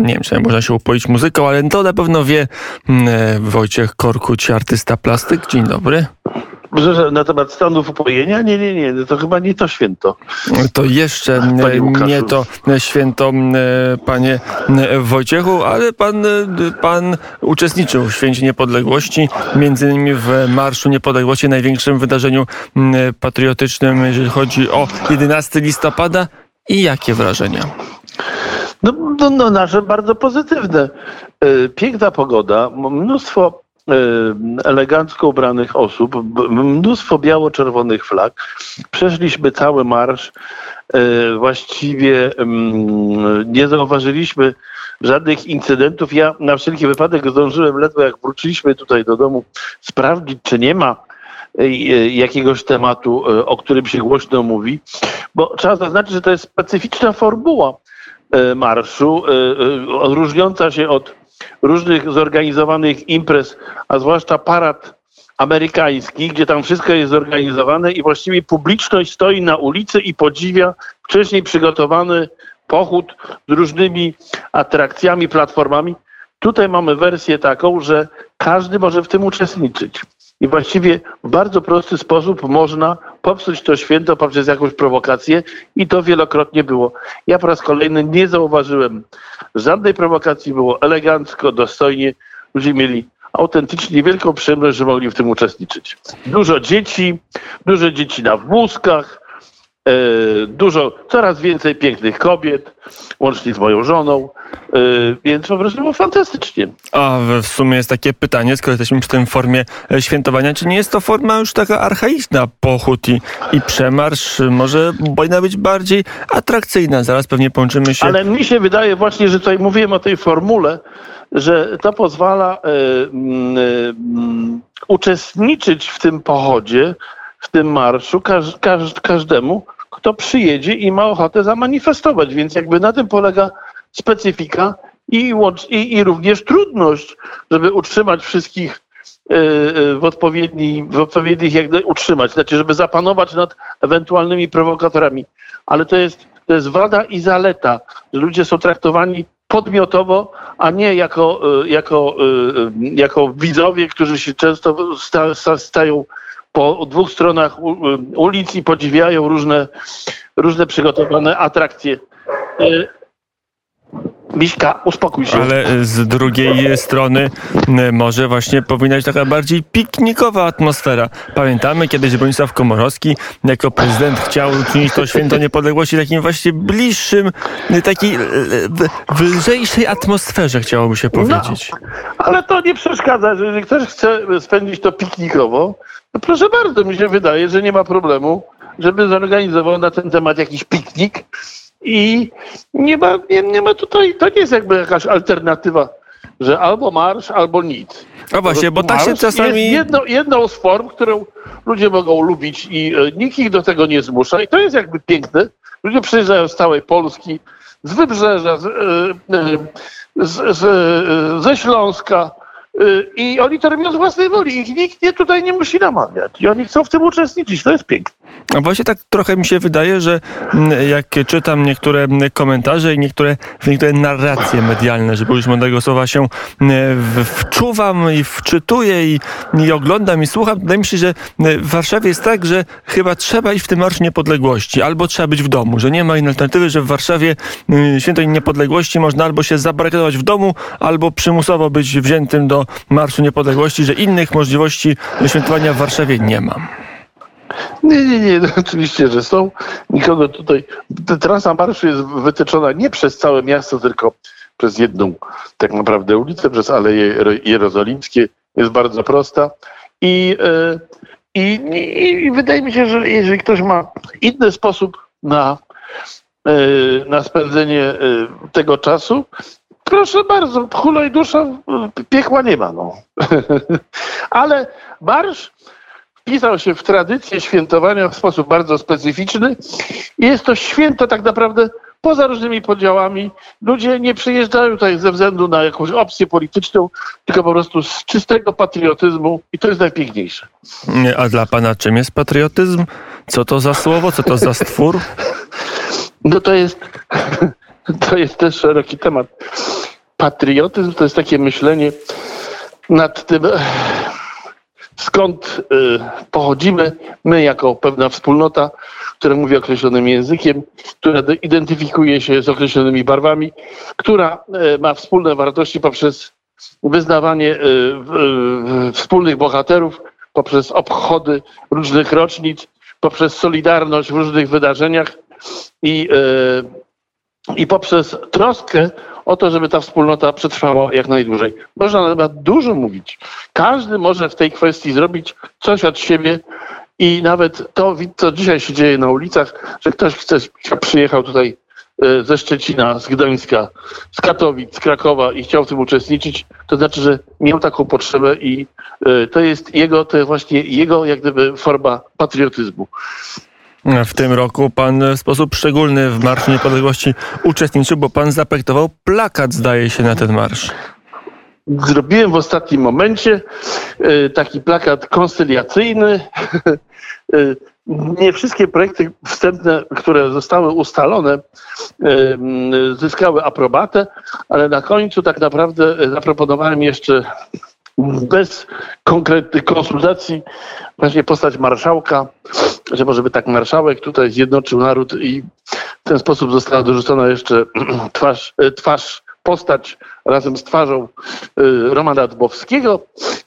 Nie wiem, czy można się upoić muzyką, ale to na pewno wie mm, e, Wojciech Korkuć, artysta plastyk. Dzień dobry. Że na temat stanów upojenia? Nie, nie, nie, to chyba nie to święto. To jeszcze nie to święto, panie Wojciechu, ale pan, pan uczestniczył w Święcie Niepodległości, między innymi w Marszu Niepodległości, największym wydarzeniu patriotycznym, jeżeli chodzi o 11 listopada. I jakie wrażenia? No, no, no nasze bardzo pozytywne. E, piękna pogoda, mnóstwo e, elegancko ubranych osób, mnóstwo biało-czerwonych flag. Przeszliśmy cały marsz. E, właściwie nie zauważyliśmy żadnych incydentów. Ja na wszelki wypadek zdążyłem ledwo jak wróciliśmy tutaj do domu sprawdzić, czy nie ma jakiegoś tematu, o którym się głośno mówi, bo trzeba zaznaczyć, że to jest specyficzna formuła marszu, e, e, odróżniąca się od różnych zorganizowanych imprez, a zwłaszcza parad amerykański, gdzie tam wszystko jest zorganizowane i właściwie publiczność stoi na ulicy i podziwia wcześniej przygotowany pochód z różnymi atrakcjami, platformami. Tutaj mamy wersję taką, że każdy może w tym uczestniczyć. I właściwie w bardzo prosty sposób można popsuć to święto poprzez jakąś prowokację i to wielokrotnie było. Ja po raz kolejny nie zauważyłem żadnej prowokacji, było elegancko, dostojnie. Ludzie mieli autentycznie wielką przyjemność, że mogli w tym uczestniczyć. Dużo dzieci, dużo dzieci na wózkach, dużo, coraz więcej pięknych kobiet, łącznie z moją żoną. Y, więc po prostu było fantastycznie. A w sumie jest takie pytanie, skoro jesteśmy przy tym formie e, świętowania, czy nie jest to forma już taka archaiczna, pochód i, i przemarsz? Może powinna być bardziej atrakcyjna. Zaraz pewnie połączymy się. Ale mi się wydaje właśnie, że tutaj mówiłem o tej formule, że to pozwala y, y, uczestniczyć w tym pochodzie, w tym marszu każ, każ, każdemu, kto przyjedzie i ma ochotę zamanifestować. Więc jakby na tym polega specyfika i, i, i również trudność, żeby utrzymać wszystkich e, e, w, odpowiedni, w odpowiednich, jak utrzymać, znaczy, żeby zapanować nad ewentualnymi prowokatorami. Ale to jest, to jest wada i zaleta, że ludzie są traktowani podmiotowo, a nie jako, e, jako, jako widzowie, którzy się często stają po dwóch stronach ulic i podziwiają różne, różne przygotowane atrakcje. Miśka, uspokój się. Ale z drugiej strony może właśnie powinna być taka bardziej piknikowa atmosfera. Pamiętamy kiedyś Bronisław Komorowski jako prezydent chciał uczynić to święto niepodległości takim właśnie bliższym, takiej w lżejszej atmosferze chciałoby się powiedzieć. No, ale to nie przeszkadza, że jeżeli ktoś chce spędzić to piknikowo, to proszę bardzo, mi się wydaje, że nie ma problemu, żeby zorganizował na ten temat jakiś piknik i nie ma, nie, nie ma tutaj, to nie jest jakby jakaś alternatywa, że albo marsz, albo nic. No właśnie, bo tak się czasami... Jest jedno, jedną z form, którą ludzie mogą lubić i e, nikt ich do tego nie zmusza i to jest jakby piękne. Ludzie przyjeżdżają z całej Polski, z Wybrzeża, z, e, e, z, z, ze Śląska, I oni to robią z własnej woli. Ich nikt nie, tutaj nie musi namawiać. I oni chcą w tym uczestniczyć. To jest piękne. A właśnie tak trochę mi się wydaje, że mm, jak czytam niektóre mm, komentarze i niektóre, niektóre narracje medialne, żeby użyć mądrego słowa, się mm, wczuwam i wczytuję i, i oglądam i słucham, wydaje mi się, że w Warszawie jest tak, że chyba trzeba iść w tym Marsz Niepodległości, albo trzeba być w domu, że nie ma innej alternatywy, że w Warszawie święto Niepodległości można albo się zabarykadować w domu, albo przymusowo być wziętym do Marszu Niepodległości, że innych możliwości świętowania w Warszawie nie ma. Nie, nie, nie, oczywiście, że są. Nikogo tutaj. Trasa marszu jest wytyczona nie przez całe miasto, tylko przez jedną tak naprawdę ulicę, przez Aleje Jerozolimskie. Jest bardzo prosta. I, e, i, i, i wydaje mi się, że jeżeli ktoś ma inny sposób na, e, na spędzenie e, tego czasu, Proszę bardzo, hulaj dusza, piekła nie ma. No. Ale marsz wpisał się w tradycję świętowania w sposób bardzo specyficzny. Jest to święto tak naprawdę poza różnymi podziałami. Ludzie nie przyjeżdżają tutaj ze względu na jakąś opcję polityczną, tylko po prostu z czystego patriotyzmu i to jest najpiękniejsze. A dla pana czym jest patriotyzm? Co to za słowo? Co to za stwór? No to jest to jest też szeroki temat. Patriotyzm to jest takie myślenie nad tym, skąd pochodzimy, my jako pewna wspólnota, która mówi określonym językiem, która identyfikuje się z określonymi barwami, która ma wspólne wartości poprzez wyznawanie wspólnych bohaterów, poprzez obchody różnych rocznic, poprzez solidarność w różnych wydarzeniach i, i poprzez troskę o to, żeby ta wspólnota przetrwała jak najdłużej. Można na temat dużo mówić. Każdy może w tej kwestii zrobić coś od siebie i nawet to, co dzisiaj się dzieje na ulicach, że ktoś chce, przyjechał tutaj e, ze Szczecina, z Gdańska, z Katowic, z Krakowa i chciał w tym uczestniczyć, to znaczy, że miał taką potrzebę i e, to jest jego, to jest właśnie jego jak gdyby forma patriotyzmu. W tym roku pan w sposób szczególny w Marszu Niepodległości uczestniczył, bo pan zaprojektował plakat, zdaje się, na ten marsz. Zrobiłem w ostatnim momencie e, taki plakat konstyliacyjny. E, nie wszystkie projekty wstępne, które zostały ustalone, e, zyskały aprobatę, ale na końcu tak naprawdę zaproponowałem jeszcze bez konkretnych konsultacji właśnie postać marszałka, że może by tak marszałek tutaj zjednoczył naród i w ten sposób została dorzucona jeszcze twarz, e, twarz postać razem z twarzą e, Romana Dbowskiego,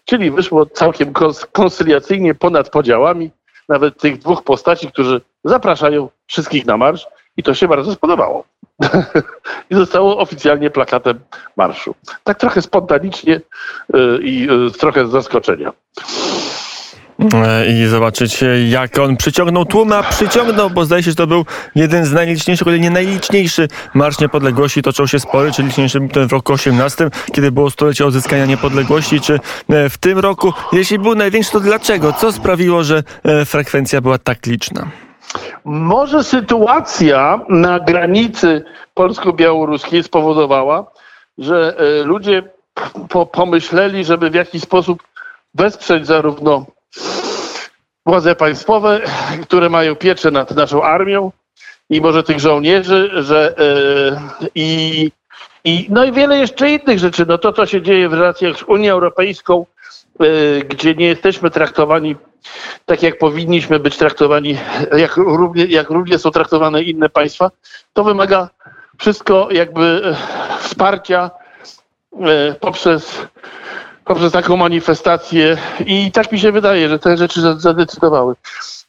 czyli wyszło całkiem konsyliacyjnie ponad podziałami nawet tych dwóch postaci, którzy zapraszają wszystkich na marsz i to się bardzo spodobało. I zostało oficjalnie plakatem marszu. Tak trochę spontanicznie y, i y, trochę z zaskoczenia. E, I zobaczyć, jak on przyciągnął tłumy, a przyciągnął, bo zdaje się, że to był jeden z najliczniejszych, ale nie najliczniejszy Marsz Niepodległości. Toczył się spory, czy liczniejszy ten w roku 18, kiedy było stulecie odzyskania niepodległości, czy e, w tym roku. Jeśli był największy, to dlaczego? Co sprawiło, że e, frekwencja była tak liczna? Może sytuacja na granicy polsko-białoruskiej spowodowała, że e, ludzie pomyśleli, żeby w jakiś sposób wesprzeć zarówno władze państwowe, które mają pieczę nad naszą armią i może tych żołnierzy, że yy, i, i no i wiele jeszcze innych rzeczy. No to, co się dzieje w relacjach z Unią Europejską, gdzie nie jesteśmy traktowani tak jak powinniśmy być traktowani, jak równie, jak równie są traktowane inne państwa, to wymaga wszystko jakby e, wsparcia e, poprzez, poprzez taką manifestację i tak mi się wydaje, że te rzeczy zadecydowały.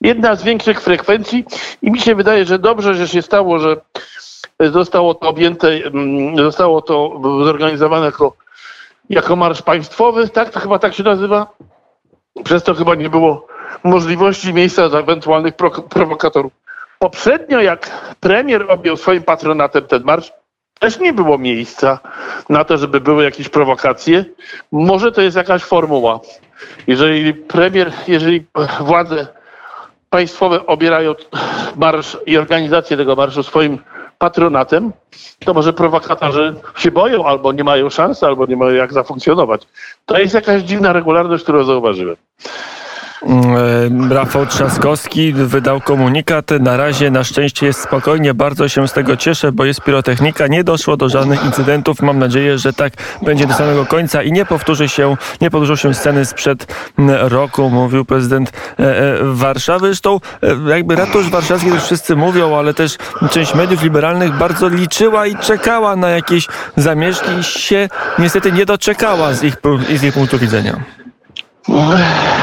Jedna z większych frekwencji i mi się wydaje, że dobrze, że się stało, że zostało to objęte, mm, zostało to zorganizowane jako, jako marsz państwowy, tak? To chyba tak się nazywa? Przez to chyba nie było możliwości miejsca dla ewentualnych prowokatorów. Poprzednio, jak premier objął swoim patronatem ten marsz, też nie było miejsca na to, żeby były jakieś prowokacje. Może to jest jakaś formuła. Jeżeli premier, jeżeli władze państwowe obierają marsz i organizację tego marszu swoim patronatem, to może prowokatorzy się boją, albo nie mają szansy, albo nie mają jak zafunkcjonować. To jest jakaś dziwna regularność, którą zauważyłem. Mm, e, Rafał Trzaskowski wydał komunikat. Na razie na szczęście jest spokojnie. Bardzo się z tego cieszę, bo jest pirotechnika. Nie doszło do żadnych incydentów. Mam nadzieję, że tak będzie do samego końca i nie powtórzy się, nie powtórzą się sceny sprzed mm, roku, mówił prezydent e, e, Warszawy. Zresztą jakby ratusz warszawski już wszyscy mówią, ale też część mediów liberalnych bardzo liczyła i czekała na jakieś zamieszki i się niestety nie doczekała z ich, z ich punktu widzenia.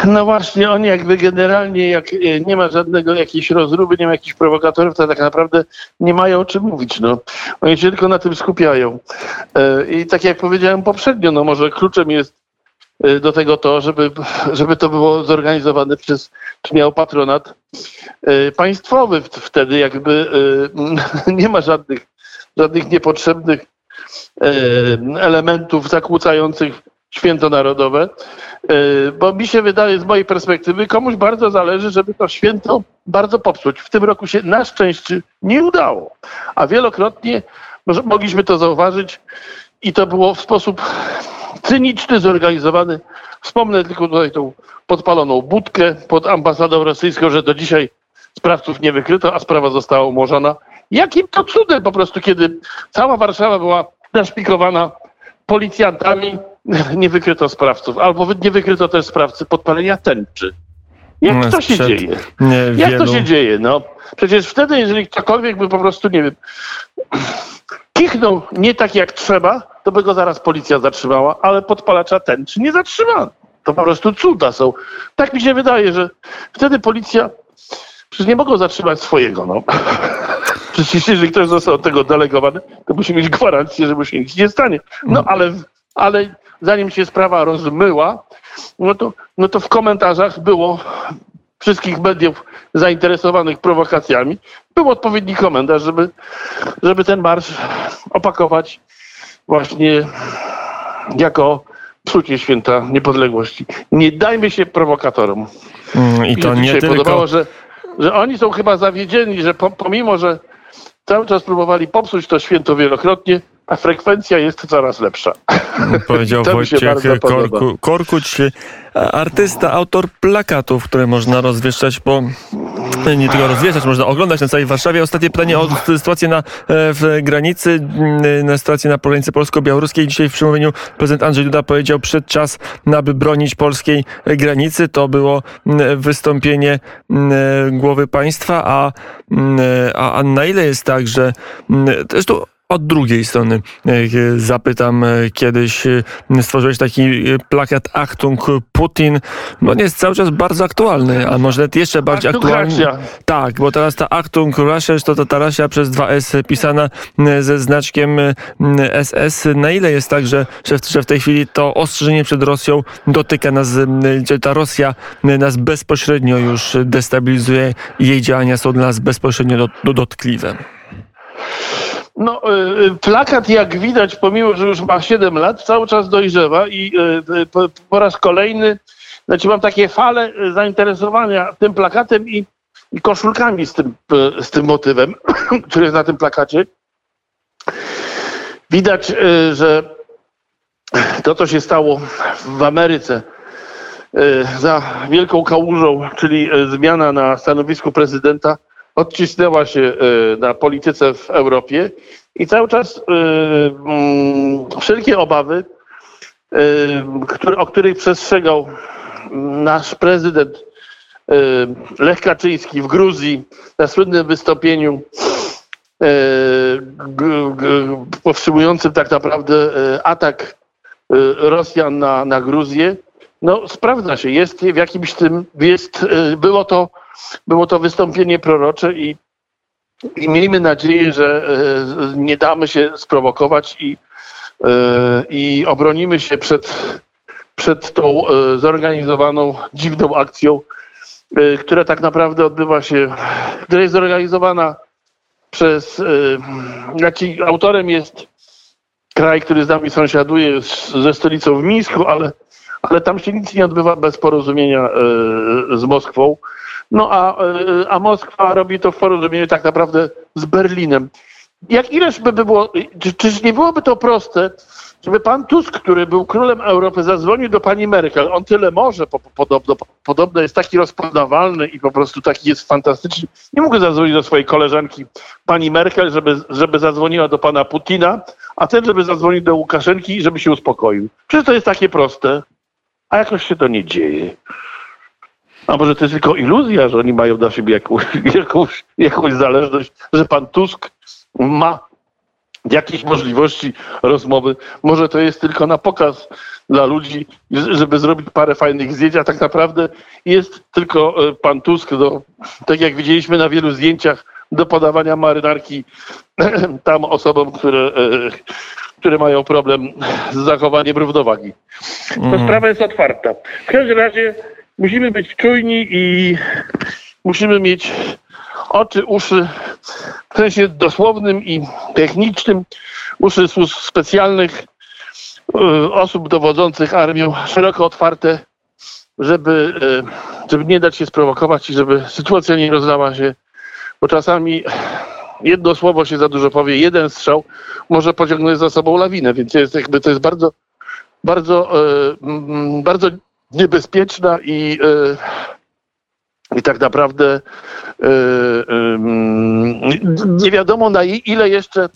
No właśnie, oni jakby generalnie, jak e, nie ma żadnego jakiejś rozruby, nie ma jakichś prowokatorów, to tak naprawdę nie mają o czym mówić. No. Oni się tylko na tym skupiają. E, I tak jak powiedziałem poprzednio, no może kluczem jest e, do tego to, żeby, żeby to było zorganizowane przez, czy miał patronat państwowy. Wtedy jakby nie ma żadnych, żadnych niepotrzebnych elementów zakłócających święto narodowe, e, bo mi się wydaje z mojej perspektywy, komuś bardzo zależy, żeby to święto bardzo popsuć. W tym roku się na szczęście nie udało, a wielokrotnie mogliśmy to zauważyć i to było w sposób cyniczny, zorganizowany. Wspomnę tylko tutaj tą podpaloną budkę pod ambasadą rosyjską, że do dzisiaj sprawców nie wykryto, a sprawa została umorzona Jakim to cudem po prostu, kiedy cała Warszawa była naszpikowana policjantami, nie wykryto sprawców, albo nie wykryto też sprawcy podpalenia tęczy. Jak No, to się sprzed, dzieje? Jak to się dzieje? No, przecież wtedy, jeżeli ktokolwiek by po prostu, nie wiem, kichnął nie tak jak trzeba, to by go zaraz policja zatrzymała, ale podpalacza tęczy nie zatrzymano. To po prostu cuda są. Tak mi się wydaje, że wtedy policja przecież nie mogą zatrzymać swojego, no. Przecież jeżeli ktoś został od tego delegowany, to musi mieć gwarancję, że mu się nic nie stanie. No ale, ale zanim się sprawa rozmyła, no to, no to w komentarzach było wszystkich mediów zainteresowanych prowokacjami, był odpowiedni komentarz, żeby, żeby ten marsz opakować właśnie jako psucie święta niepodległości. Nie dajmy się prowokatorom. Mm, I to się nie tylko... podobało, że, że oni są chyba zawiedzieni, że po, pomimo, że cały czas próbowali popsuć to święto wielokrotnie, a frekwencja jest coraz lepsza. Powiedział Wojciech. Korku, Korkuć, artysta, autor plakatów, które można rozwieszczać po... Nie tylko rozwieszać, można oglądać na całej Warszawie. Ostatnie pytanie o sytuację na, e, w granicy, mm, na sytuację na granicy polsko-białoruskiej. Dzisiaj w przemówieniu prezydent Andrzej Duda powiedział, przyszedł czas, aby bronić polskiej granicy. To było mm, wystąpienie mm, głowy państwa, a, a, a na ile jest tak, że zresztą od drugiej strony e, zapytam e, kiedyś, e, stworzyłeś taki plakat Achtung Putin. No on jest cały czas bardzo aktualny, a może nawet jeszcze bardziej Achtung aktualny. Russia. Tak, bo teraz ta Achtung Russia, to ta, ta Russia przez 2S pisana ze znaczkiem SS. Na ile jest tak, że, że, w, tej chwili to ostrzeżenie przed Rosją dotyka nas, e, że ta Rosja nas bezpośrednio już destabilizuje i jej działania są dla nas bezpośrednio dot, do- dotkliwe. No, y, y, plakat, jak widać, pomimo, że już ma 7 lat, cały czas dojrzewa i y, po, raz kolejny, znaczy mam takie fale zainteresowania tym plakatem i, i koszulkami z tym, z tym motywem, który jest na tym plakacie. Widać, że to, co się stało w Ameryce za wielką kałużą, czyli zmiana na stanowisku prezydenta, odcisnęła się y, na polityce w Europie i cały czas y, mm, wszelkie obawy, które, o których przestrzegał nasz prezydent Lech Kaczyński w Gruzji na słynnym wystąpieniu powstrzymującym tak naprawdę atak Rosjan na, na Gruzję, no sprawdza się, jest w jakimś tym, jest, było to, było to wystąpienie prorocze i, i miejmy nadzieję, że y, nie damy się sprowokować i, y, i obronimy się przed, przed tą y, zorganizowaną, dziwną akcją, która tak naprawdę odbywa się, która jest zorganizowana przez, znaczy autorem jest kraj, który z nami sąsiaduje ze stolicą w Mińsku, ale, ale tam się nic nie odbywa bez porozumienia e, z Moskwą. No a, e, a Moskwa robi to w porozumieniu tak naprawdę z Berlinem. Jak ileż by było, czy, czyż nie byłoby to proste, żeby pan Tusk, który był królem Europy, zadzwonił do pani Merkel. On tyle może, po, po, podobno, po, podobno jest taki rozpoznawalny i po prostu taki jest fantastyczny. Nie mógł zadzwonić do swojej koleżanki pani Merkel, żeby, żeby zadzwoniła do pana Putina, a ten, żeby zadzwonić do Łukaszenki, żeby się uspokoił. Przecież to jest takie proste, a jakoś się to nie dzieje. A może to jest tylko iluzja, że oni mają na siebie jakąś, jakąś, jakąś zależność, że pan Tusk ma jakieś możliwości rozmowy. Może to jest tylko na pokaz dla ludzi, żeby zrobić parę fajnych zdjęć, a tak naprawdę jest tylko e, pan Tusk, do, tak jak widzieliśmy na wielu zdjęciach, do podawania marynarki tam osobom, które, e, które mają problem z zachowaniem równowagi. To sprawa jest otwarta. W każdym razie musimy być czujni i musimy mieć oczy, uszy w sensie dosłownym i technicznym, uszy służb specjalnych, y, osób dowodzących armią szeroko otwarte, żeby, y, żeby nie dać się sprowokować i żeby sytuacja nie rozlała się, bo czasami jedno słowo się za dużo powie, jeden strzał może pociągnąć za sobą lawinę, więc jest jakby to jest bardzo, bardzo, mm, bardzo niebezpieczna i, y, I tak naprawdę yy, yy, nie wiadomo na ile jeszcze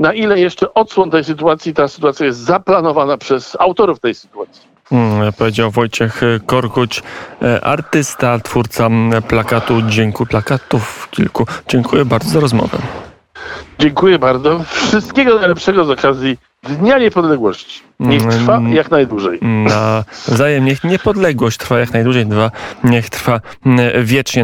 na ile jeszcze odsłon tej sytuacji, ta sytuacja jest zaplanowana przez autorów tej sytuacji. Hmm, powiedział Wojciech Korkuć, e, artysta, twórca plakatu, dziękuję, plakatów kilku. Dziękuję bardzo za rozmowę. Dziękuję bardzo. Wszystkiego najlepszego z okazji Dnia Niepodległości. Niech trwa jak najdłużej. Na wzajem niech niepodległość trwa jak najdłużej, dwa, niech trwa wiecznie.